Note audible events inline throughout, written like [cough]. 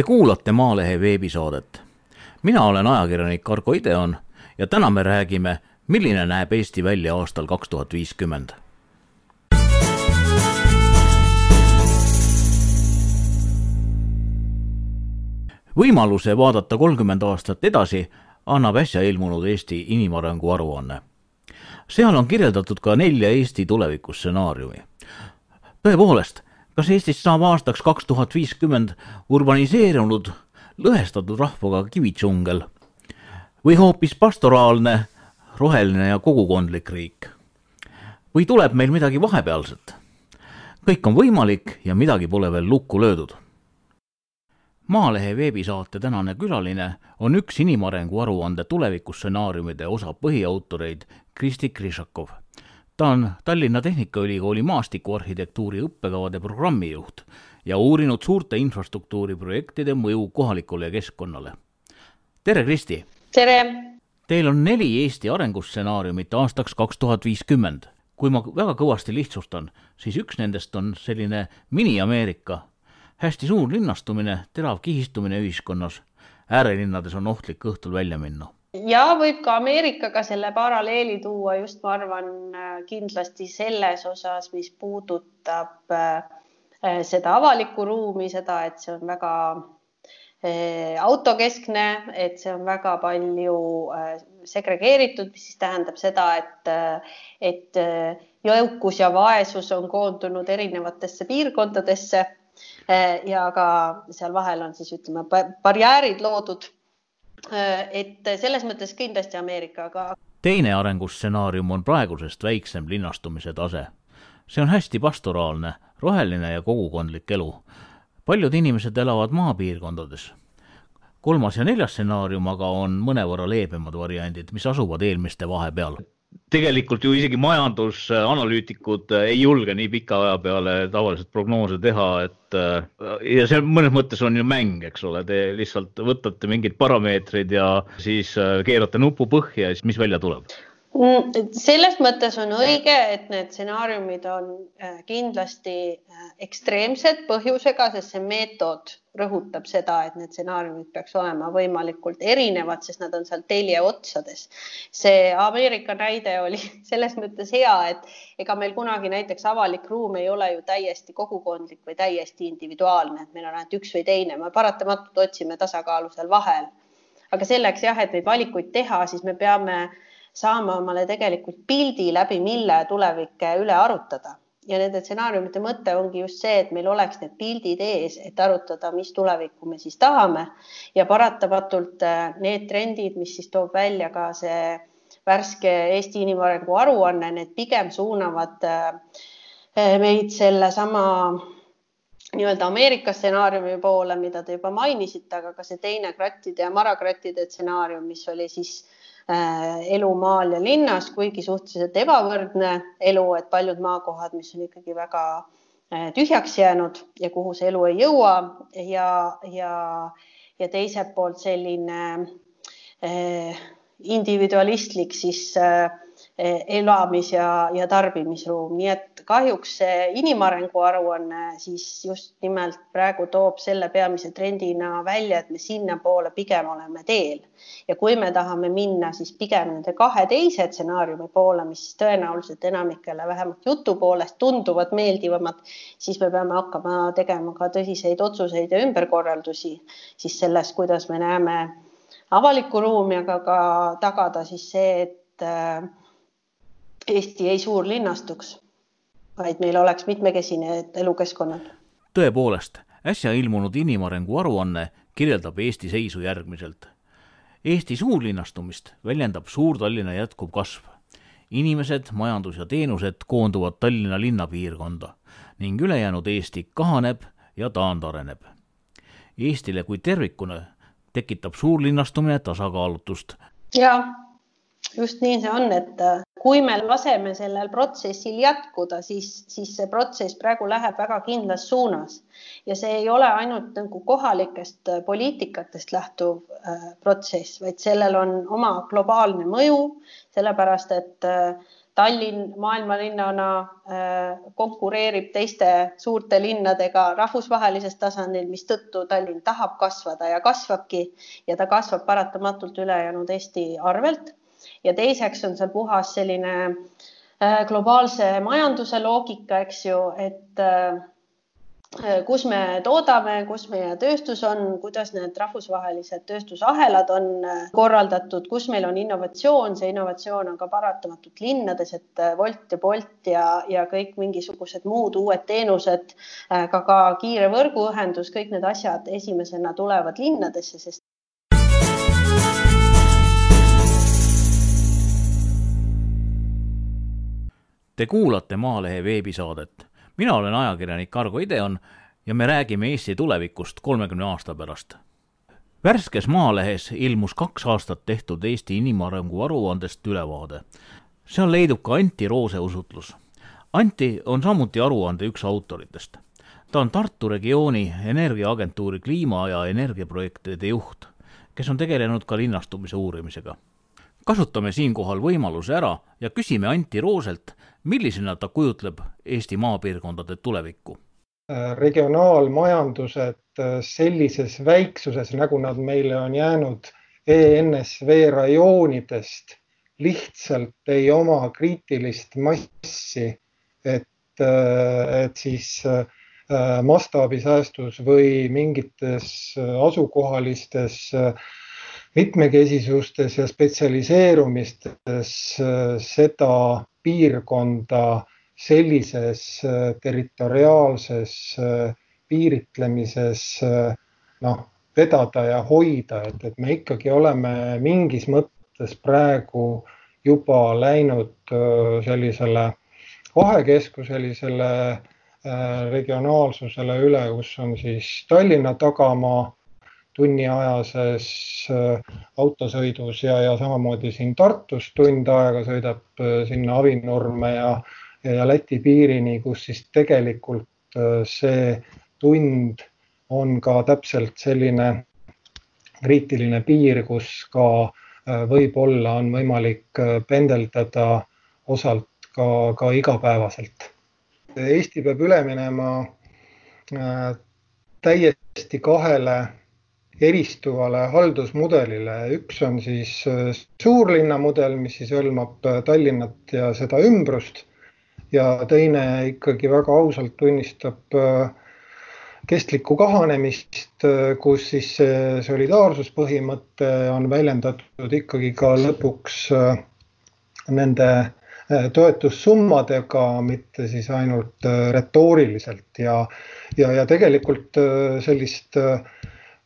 Te kuulate Maalehe veebisaadet. mina olen ajakirjanik Argo Ideon ja täna me räägime, milline näeb Eesti välja aastal kaks tuhat viiskümmend. võimaluse vaadata kolmkümmend aastat edasi annab äsja ilmunud Eesti inimarengu aruanne. seal on kirjeldatud ka nelja Eesti tulevikustsenaariumi. tõepoolest kas Eestist saab aastaks kaks tuhat viiskümmend urbaniseerunud, lõhestatud rahvaga kivitsungel või hoopis pastoraalne, roheline ja kogukondlik riik? või tuleb meil midagi vahepealset? kõik on võimalik ja midagi pole veel lukku löödud. Maalehe veebisaate tänane külaline on üks inimarengu aruande tulevikustsenaariumide osa põhiautoreid Kristi Krišakov ta on Tallinna Tehnikaülikooli maastikuarhitektuuri õppekavade programmijuht ja uurinud suurte infrastruktuuriprojektide mõju kohalikule keskkonnale. tere, Kristi! tere! Teil on neli Eesti arengustsenaariumit aastaks kaks tuhat viiskümmend. kui ma väga kõvasti lihtsustan, siis üks nendest on selline mini-Ameerika, hästi suur linnastumine, terav kihistumine ühiskonnas, äärelinnades on ohtlik õhtul välja minna ja võib ka Ameerikaga selle paralleeli tuua just, ma arvan, äh, kindlasti selles osas, mis puudutab äh, äh, seda avalikku ruumi, seda, et see on väga autokeskne, et see on väga palju segregeeritud, mis siis tähendab seda, et, et jõukus ja vaesus on koondunud erinevatesse piirkondadesse. ja ka seal vahel on siis ütleme barjäärid loodud et selles mõttes kindlasti Ameerika, aga. teine arengustsenaarium on praegusest väiksem linnastumise tase. see on hästi pastoraalne, roheline ja kogukondlik elu. paljud inimesed elavad maapiirkondades. kolmas ja neljas stsenaarium aga on mõnevõrra leebemad variandid, mis asuvad eelmiste vahepeal tegelikult ju isegi majandusanalüütikud ei julge nii pika aja peale tavaliselt prognoose teha, et äh, ja see mõnes mõttes on ju mäng, eks ole, te lihtsalt võtate mingid parameetrid ja siis äh, keerate nupu põhja ja siis mis välja tuleb? Mm, selles mõttes on õige, et need stsenaariumid on äh, kindlasti äh, ekstreemsed põhjusega, sest see meetod rõhutab seda, et need stsenaariumid peaks olema võimalikult erinevad, sest nad on seal telje otsades. see Ameerika näide oli [laughs] selles mõttes hea, et ega meil kunagi näiteks avalik ruum ei ole ju täiesti kogukondlik või täiesti individuaalne, et meil on ainult üks või teine, me paratamatult otsime tasakaalu seal vahel. aga selleks jah, et neid valikuid teha, siis me peame saama omale tegelikult pildi läbi, mille tulevik üle arutada. Ja nende stsenaariumite mõte ongi just see, et meil oleks need pildid ees, et arutada, mis tulevikku me siis tahame. Ja paratamatult äh, need trendid, mis siis toob välja ka see värske Eesti inimarengu aruanne, need pigem suunavad äh, meid sellesama nii-öelda Ameerika stsenaariumi poole, mida te juba mainisite, aga ka see teine krattide ja marakrattide stsenaarium, mis oli siis Äh, elu maal ja linnas, kuigi suhteliselt ebavõrdne elu, et paljud maakohad, mis on ikkagi väga äh, tühjaks jäänud ja kuhu see elu ei jõua ja, ja, ja teiselt poolt selline eh, individualistlik siis eh, elamis- ja, ja tarbimisruum, nii et kahjuks see inimarengu aruanne siis just nimelt praegu toob selle peamise trendina välja, et me sinnapoole pigem oleme teel. Ja kui me tahame minna, siis pigem nende kahe teise stsenaariumi poole, mis tõenäoliselt enamikele vähemalt jutu poolest tunduvad meeldivamad, siis me peame hakkama tegema ka tõsiseid otsuseid ja ümberkorraldusi siis selles, kuidas me näeme avalikku ruumi, aga ka tagada siis see, et äh, Eesti ei suurlinnastuks vaid meil oleks mitmekesine elukeskkonnad. tõepoolest, äsja ilmunud inimarengu aruanne kirjeldab Eesti seisu järgmiselt. Eesti suurlinnastumist väljendab Suur-Tallinna jätkuv kasv. inimesed, majandus ja teenused koonduvad Tallinna linnapiirkonda ning ülejäänud Eesti kahaneb ja taandareneb. Eestile kui tervikuna tekitab suurlinnastumine tasakaalutust. jaa just nii see on, et äh, kui me laseme sellel protsessil jätkuda, siis, siis see protsess praegu läheb väga kindlas suunas ja see ei ole ainult nagu kohalikest äh, poliitikatest lähtuv äh, protsess, vaid sellel on oma globaalne mõju, sellepärast et Tallinn maailmalinnana konkureerib teiste suurte linnadega rahvusvahelisel tasandil, mistõttu Tallinn tahab kasvada ja kasvabki ja ta kasvab paratamatult ülejäänud Eesti arvelt. Ja teiseks on seal puhas selline globaalse majanduse loogika, eks ju, et Äh, kus me toodame, kus meie tööstus on, kuidas need rahvusvahelised tööstusahelad on äh, korraldatud, kus meil on innovatsioon, see innovatsioon on ka paratamatult linnades, et äh, Wolt ja Bolt ja, ja kõik mingisugused muud uued teenused, ka, ka kiire võrguühendus, kõik need asjad esimesena tulevad linnadesse, sest Te kuulate Maalehe veebisaadet mina olen ajakirjanik Argo Ideon ja me räägime Eesti tulevikust kolmekümne aasta pärast. värskes Maalehes ilmus kaks aastat tehtud Eesti inimarengu aruandest ülevaade. seal leidub ka Anti Roose usutlus. Anti on samuti aruande üks autoritest. ta on Tartu regiooni Energiaagentuuri kliima- ja energiaprojektide juht, kes on tegelenud ka linnastumise uurimisega kasutame siinkohal võimaluse ära ja küsime Anti Rooselt, millisena ta kujutleb Eesti maapiirkondade tulevikku? regionaalmajandused sellises väiksuses, nagu nad meile on jäänud ENSV rajoonidest, lihtsalt ei oma kriitilist massi, et, et siis mastaabisäästus või mingites asukohalistes mitmekesisustes ja spetsialiseerumistes seda piirkonda sellises äh, territoriaalses äh, piiritlemises äh, noh, vedada ja hoida, et, et me ikkagi oleme mingis mõttes praegu juba läinud sellisele kahekeskuselisele regionaalsusele üle, kus on siis Tallinna tagamaa tunniajases äh, autosõidus ja, ja samamoodi siin Tartus tund aega sõidab äh, sinna Avinurme ja, ja Läti piirini, kus siis tegelikult äh, see tund on ka täpselt selline kriitiline piir, kus ka võib-olla on võimalik pendeldada osalt ka, ka igapäevaselt. Eesti peab üle minema täiesti kahele eristuvale haldusmudelile. üks on siis äh, suurlinna mudel, mis siis hõlmab äh, Tallinnat ja seda ümbrust ja teine ikkagi väga ausalt tunnistab äh, kestlikku kahanemist, kus siis see solidaarsuspõhimõte on väljendatud ikkagi ka lõpuks nende toetussummadega, mitte siis ainult retooriliselt ja, ja, ja tegelikult sellist äh,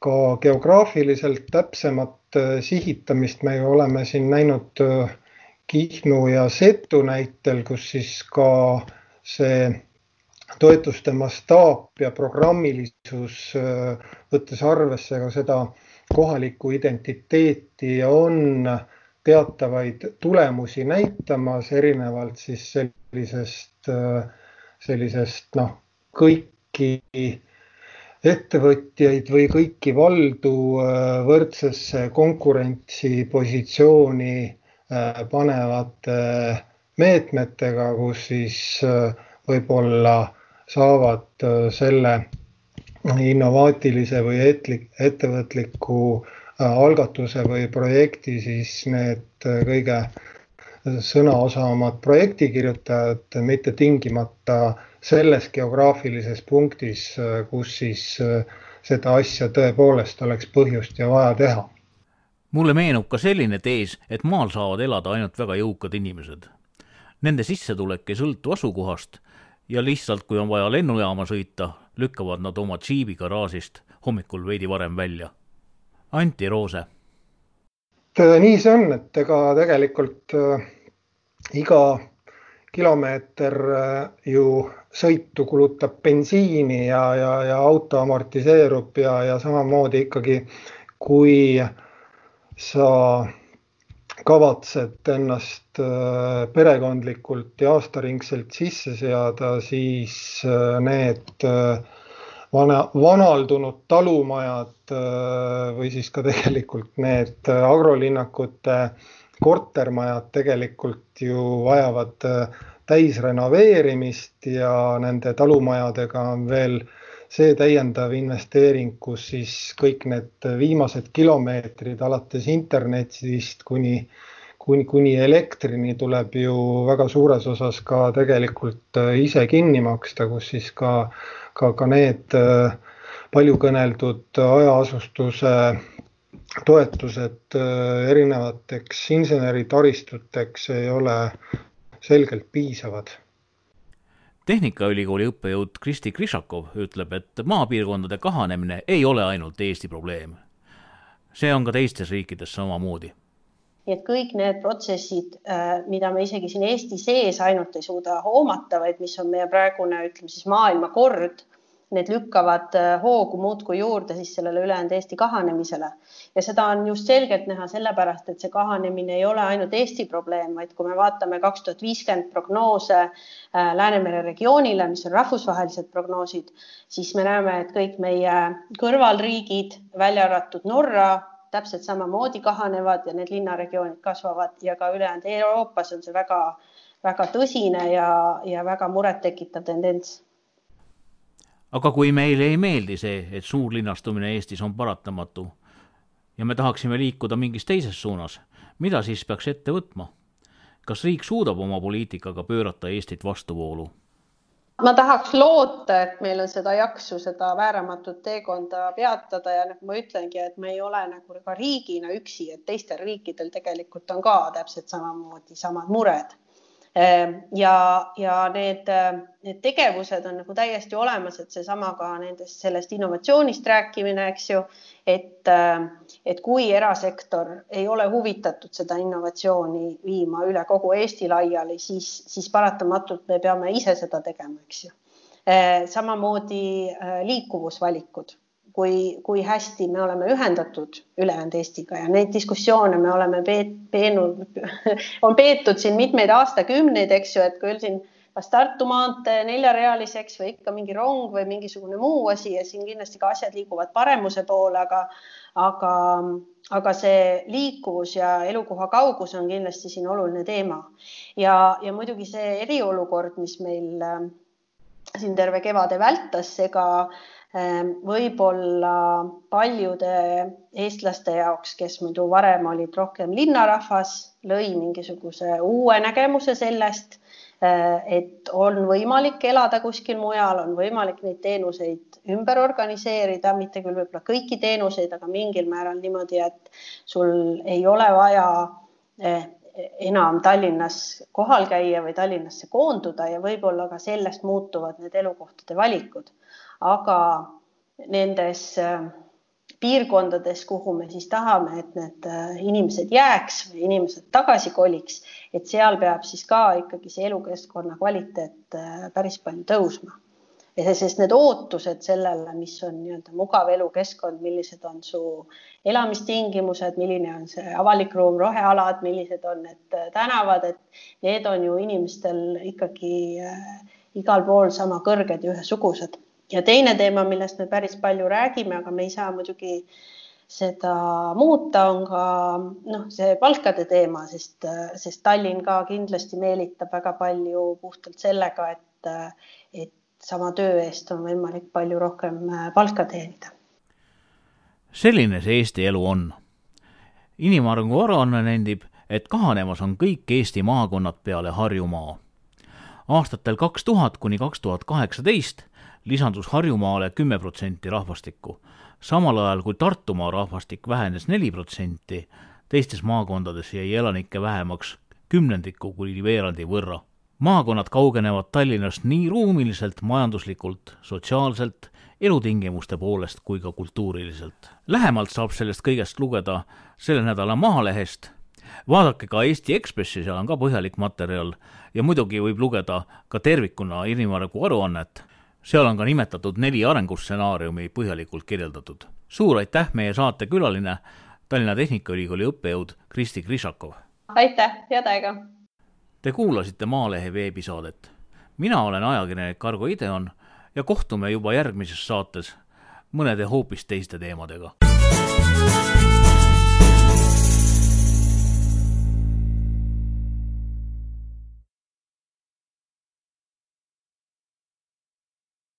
ka geograafiliselt täpsemat äh, sihitamist me oleme siin näinud äh, Kihnu ja Setu näitel, kus siis ka see toetuste mastaap ja programmilisus, äh, võttes arvesse ka seda kohalikku identiteeti, on teatavaid tulemusi näitamas, erinevalt siis sellisest, sellisest noh, kõiki ettevõtjaid või kõiki valdu äh, võrdsesse konkurentsipositsiooni äh, panevate meetmetega, kus siis äh, võib-olla saavad selle innovaatilise või ettevõtliku algatuse või projekti siis need kõige sõnaosavamad projektikirjutajad mitte tingimata selles geograafilises punktis, kus siis äh, seda asja tõepoolest oleks põhjust ja vaja teha. mulle meenub ka selline tees, et maal saavad elada ainult väga jõukad inimesed. Nende sissetulek ei sõltu asukohast ja lihtsalt, kui on vaja lennujaama sõita, lükkavad nad oma džiibi garaažist hommikul veidi varem välja. Anti Roose. Nii see on, et ega tegelikult äh, iga kilomeeter äh, ju sõitu kulutab bensiini ja, ja, ja auto amortiseerub ja, ja samamoodi ikkagi, kui sa kavatsed ennast äh, perekondlikult ja aastaringselt sisse seada, siis äh, need vana, vanaldunud talumajad või siis ka tegelikult need agrolinnakute kortermajad tegelikult ju vajavad täisrenoveerimist ja nende talumajadega on veel see täiendav investeering, kus siis kõik need viimased kilomeetrid alates internetist kuni, kuni, kuni elektrini tuleb ju väga suures osas ka tegelikult äh, ise kinni maksta, kus siis ka, ka, ka need äh, palju kõneldud hajaasustuse toetused äh, erinevateks inseneritaristuteks ei ole selgelt piisavad. tehnikaülikooli õppejõud Kristi Krišakov ütleb, et maapiirkondade kahanemine ei ole ainult Eesti probleem. see on ka teistes riikides samamoodi nii et kõik need protsessid, äh, mida me isegi siin Eesti sees ainult ei suuda hoomata, vaid mis on meie praegune, ütleme siis maailmakord need lükkavad äh, hoogu muudkui juurde siis sellele ülejäänud Eesti kahanemisele. ja seda on just selgelt näha sellepärast, et see kahanemine ei ole ainult Eesti probleem, vaid kui me vaatame kaks tuhat viiskümmend prognoose äh, Läänemere regioonile, mis on rahvusvahelised prognoosid, siis me näeme, et kõik meie kõrvalriigid, välja arvatud Norra, täpselt samamoodi kahanevad ja need linnaregioonid kasvavad ja ka ülejäänud Euroopas on see väga, väga tõsine ja, ja väga murettekitav tendents aga kui meile ei meeldi see, et suurlinnastumine Eestis on paratamatu ja me tahaksime liikuda mingis teises suunas, mida siis peaks ette võtma? kas riik suudab oma poliitikaga pöörata Eestit vastuvoolu? Ma tahaks loota, et meil on seda jaksu, seda vääramatut teekonda peatada ja nagu ma ütlengi, et me ei ole nagu ka riigina üksi, et teistel riikidel tegelikult on ka täpselt samamoodi samad mured ja, ja need, need tegevused on nagu täiesti olemas, et seesama ka nendest, sellest innovatsioonist rääkimine, eks ju, et, et kui erasektor ei ole huvitatud seda innovatsiooni viima üle kogu Eesti laiali, siis, siis paratamatult me peame ise seda tegema, eks ju. Ehm, samamoodi liikuvusvalikud kui, kui hästi me oleme ühendatud ülejäänud Eestiga ja neid diskussioone me oleme peenud, [laughs] on peetud siin mitmeid aastakümneid, eks ju, et küll siin kas Tartu maantee neljarealiseks või ikka mingi rong või mingisugune muu asi ja siin kindlasti ka asjad liiguvad paremuse poole, aga, aga, aga see liikuvus ja elukoha kaugus on kindlasti siin oluline teema. ja, ja muidugi see eriolukord, mis meil äh, siin terve kevade vältas, ega äh, võib-olla paljude eestlaste jaoks, kes muidu varem olid rohkem linnarahvas, lõi mingisuguse uue nägemuse sellest, eh, et on võimalik elada kuskil mujal, on võimalik neid teenuseid ümber organiseerida, mitte küll võib-olla kõiki teenuseid, aga mingil määral niimoodi, et sul ei ole vaja eh, enam Tallinnas kohal käia või Tallinnasse koonduda ja võib-olla ka sellest muutuvad need elukohtade valikud aga nendes äh, piirkondades, kuhu me siis tahame, et need äh, inimesed jääks või inimesed tagasi koliks, et seal peab siis ka ikkagi see elukeskkonna kvaliteet äh, päris palju tõusma. sest need ootused sellele, mis on nii-öelda mugav elukeskkond, millised on su elamistingimused, milline on see avalik ruum, rohealad, millised on need tänavad, et need on ju inimestel ikkagi igal pool sama kõrged ja ühesugused ja teine teema, millest me päris palju räägime, aga me ei saa muidugi seda muuta, on ka noh, see palkade teema, sest, sest Tallinn ka kindlasti meelitab väga palju puhtalt sellega, et, et sama töö eest on võimalik palju rohkem palka teenida. selline see Eesti elu on. inimarengu aruanne nendib, et kahanemas on kõik Eesti maakonnad peale Harjumaa. aastatel kaks tuhat kuni kaks tuhat kaheksateist lisandus Harjumaale kümme protsenti rahvastikku, samal ajal kui Tartumaa rahvastik vähenes neli protsenti, teistes maakondades jäi elanikke vähemaks kümnendiku kuni veerandi võrra. maakonnad kaugenevad Tallinnast nii ruumiliselt, majanduslikult, sotsiaalselt, elutingimuste poolest kui ka kultuuriliselt. lähemalt saab sellest kõigest lugeda selle nädala Maalehest, vaadake ka Eesti Ekspressi, seal on ka põhjalik materjal ja muidugi võib lugeda ka tervikuna inimarengu aruannet seal on ka nimetatud neli arengustsenaariumi põhjalikult kirjeldatud. suur aitäh, meie saatekülaline, Tallinna Tehnikaülikooli õppejõud Kristi Krišakov. aitäh, head aega! Te kuulasite Maalehe veebisaadet. mina olen ajakirjanik Argo Ideon ja kohtume juba järgmises saates mõnede hoopis teiste teemadega